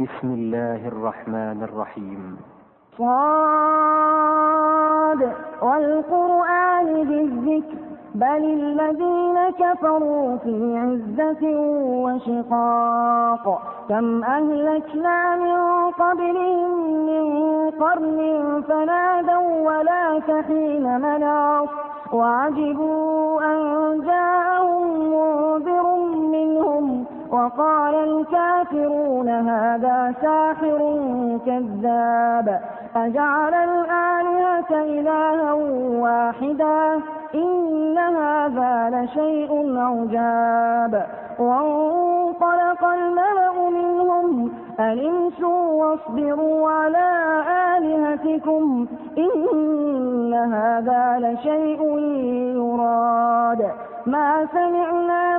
بسم الله الرحمن الرحيم. صاد والقرآن بالذكر بل الذين كفروا في عزة وشقاق. كم أهلكنا من قبلهم من قرن فنادوا ولا حين مناص. وعجبوا أن وقال الكافرون هذا ساحر كذاب. أجعل الآلهة إلها واحدا؟ إن هذا لشيء عجاب. وانطلق الملأ منهم. أن واصبروا على آلهتكم. إن هذا لشيء يراد. ما سمعنا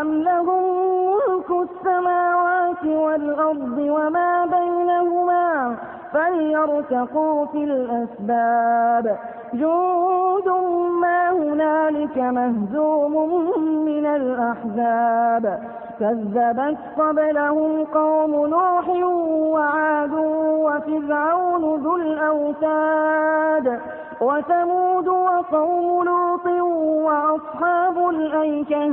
أم لهم ملك السماوات والأرض وما بينهما فليرتقوا في الأسباب جند ما هنالك مهزوم من الأحزاب كذبت قبلهم قوم نوح وعاد وفرعون ذو الأوتاد وثمود وقوم لوط وأصحاب الأيكة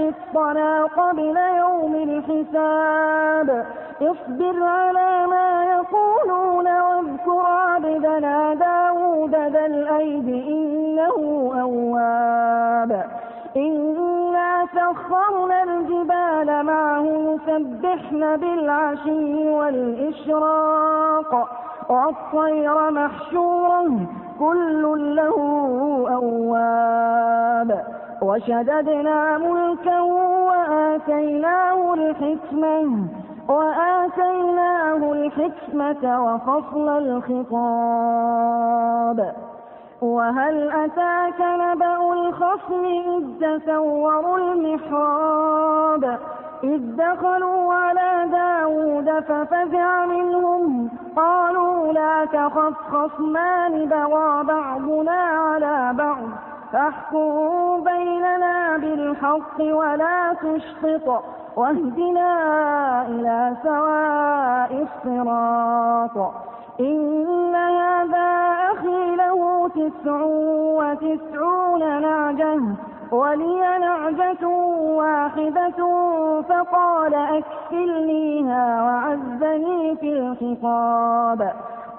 قسطنا قبل يوم الحساب. اصبر على ما يقولون واذكر عبدنا داود ذا الأيد إنه أواب. إنا سخرنا الجبال معه يسبحن بالعشي والإشراق. والطير محشورا كل له أواب. وشددنا ملكا وآتيناه الحكمة وآتيناه الحكمة وفصل الخطاب. وهل أتاك نبأ الخصم إذ تسوروا المحراب؟ إذ دخلوا على داود ففزع منهم قالوا لا تخف خصمان بغى بعضنا على بعض. فاحكم بيننا بالحق ولا تشطط واهدنا إلى سواء الصراط. إن هذا أخي له تسع وتسعون نعجة ولي نعجة واحدة فقال أكفلنيها وعزني في الخطاب.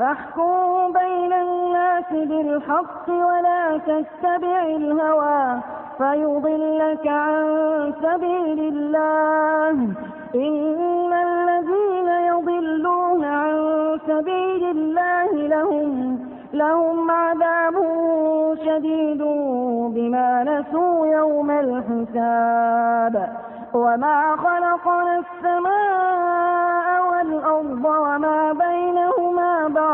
فاحكم بين الناس بالحق ولا تتبع الهوى فيضلك عن سبيل الله. إن الذين يضلون عن سبيل الله لهم لهم عذاب شديد بما نسوا يوم الحساب. وما خلقنا السماء والأرض وما بينهما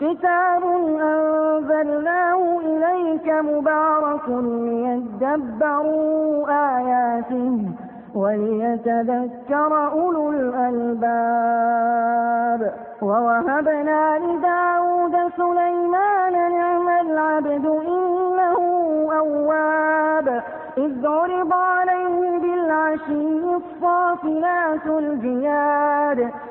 كتاب أنزلناه إليك مبارك ليدبروا آياته وليتذكر أولو الألباب ووهبنا لداود سليمان نعم العبد إنه أواب إذ عرض عليه بالعشي الصافنات الجياد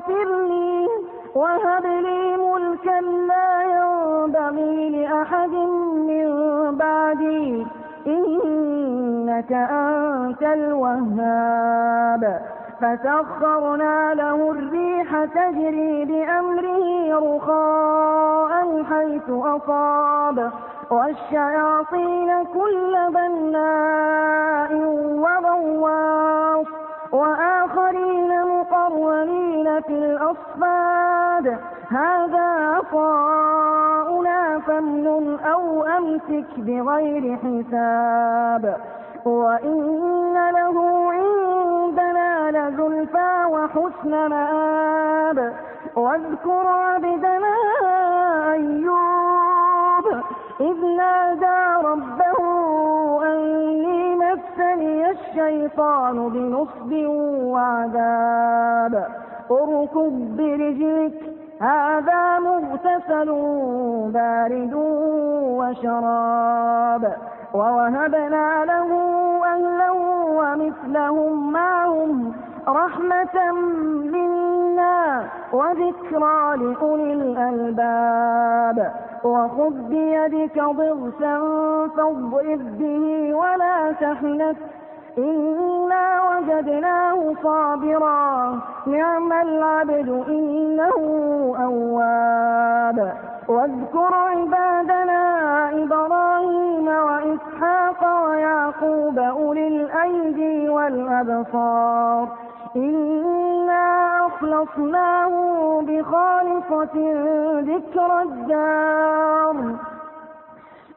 اغفر لي وهب لي ملكا لا ينبغي لأحد من بعدي. إنك أنت الوهاب. فسخرنا له الريح تجري بأمره رخاء حيث أصاب. والشياطين كل بناء وغواص. وآخرين مقرنين في الأصفاد. هذا عطاؤنا فامنن أو أمسك بغير حساب. وإن له عندنا لزلفى وحسن مآب. واذكر عبدنا أيوب. إذ نادى ربه أني مسني الشيطان بنصب وعذاب. اركض برجلك هذا مغتسل بارد وشراب. ووهبنا له أهلا ومثلهم معهم رحمة منا وذكرى لأولي الألباب. وخذ بيدك ضغثا فاضرب به ولا تحنث. إنا وجدناه صابرا نعم العبد إنه أواب واذكر عبادنا إبراهيم وإسحاق ويعقوب أولي الأيدي والأبصار إنا أخلصناه بخالصة ذكر الدار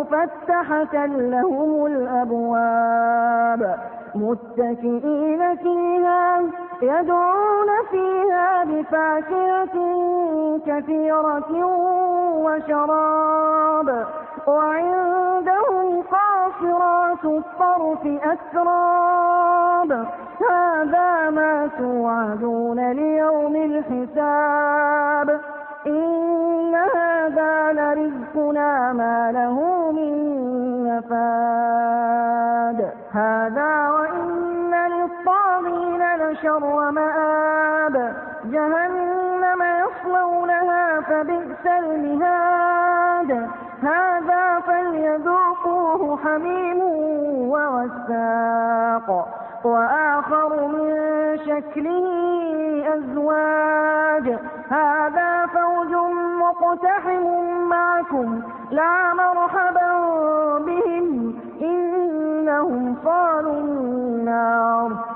مفتحة لهم الأبواب متكئين فيها يدعون فيها بفاكهة كثيرة وشراب وعندهم قاصرات الطرف أسراب هذا ما توعدون ليوم الحساب. إن هذا لرزقنا ما له لشر مآب جهنم يصلونها فبئس المهاد. هذا فليذوقوه حميم وغساق. وآخر من شكله أزواج. هذا فوج مقتحم معكم. لا مرحبا بهم. إنهم صالوا النار.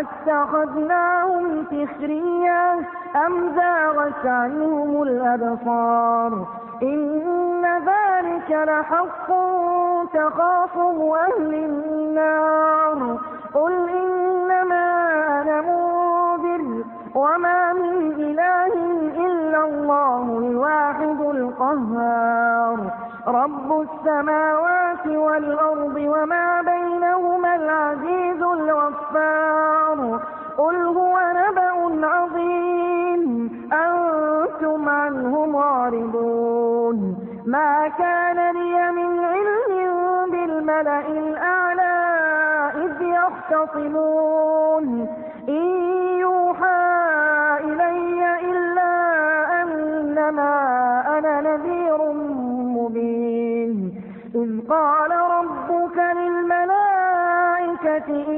أتخذناهم سخريا أم زاغت عنهم الأبصار؟ إن ذلك لحق تخاصم أهل النار. قل إنما أنا منذر وما من إله إلا الله الواحد القهار. رب السماوات والأرض وما بينهما قل هو نبأ عظيم. أنتم عنه معرضون. ما كان لي من علم بالملأ الأعلى إذ يختصمون. إن يوحى إلي إلا أنما أنا نذير مبين. إذ قال ربك للملائكة خالق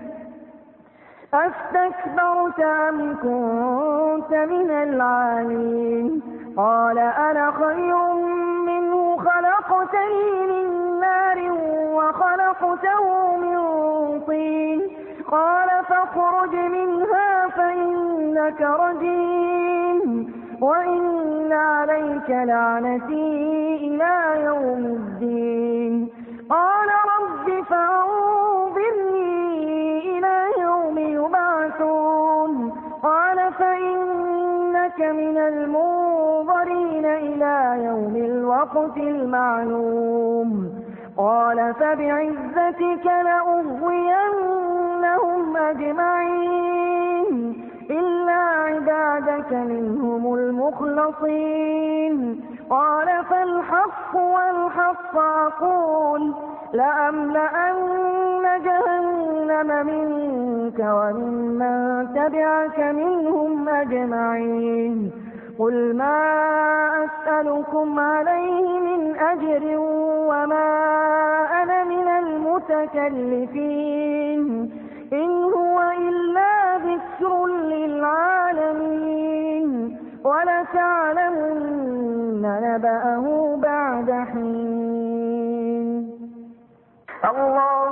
أستكبرت أم كنت من العالين قال أنا خير منه خلقتني من نار وخلقته من طين قال فاخرج منها فإنك رجيم وإن عليك لعنتي إلى يوم الدين قال رب فأنظرني من المنظرين إلى يوم الوقت المعلوم. قال فبعزتك لأغوينهم أجمعين إلا عبادك منهم المخلصين. قال فالحق والحق أقول لأملأن جهنم منك وممن تبعك منهم أجمعين. قل ما أسألكم عليه من أجر وما أنا من المتكلفين. إن هو إلا ذكر للعالمين. ولتعلمن نبأه بعد حين. الله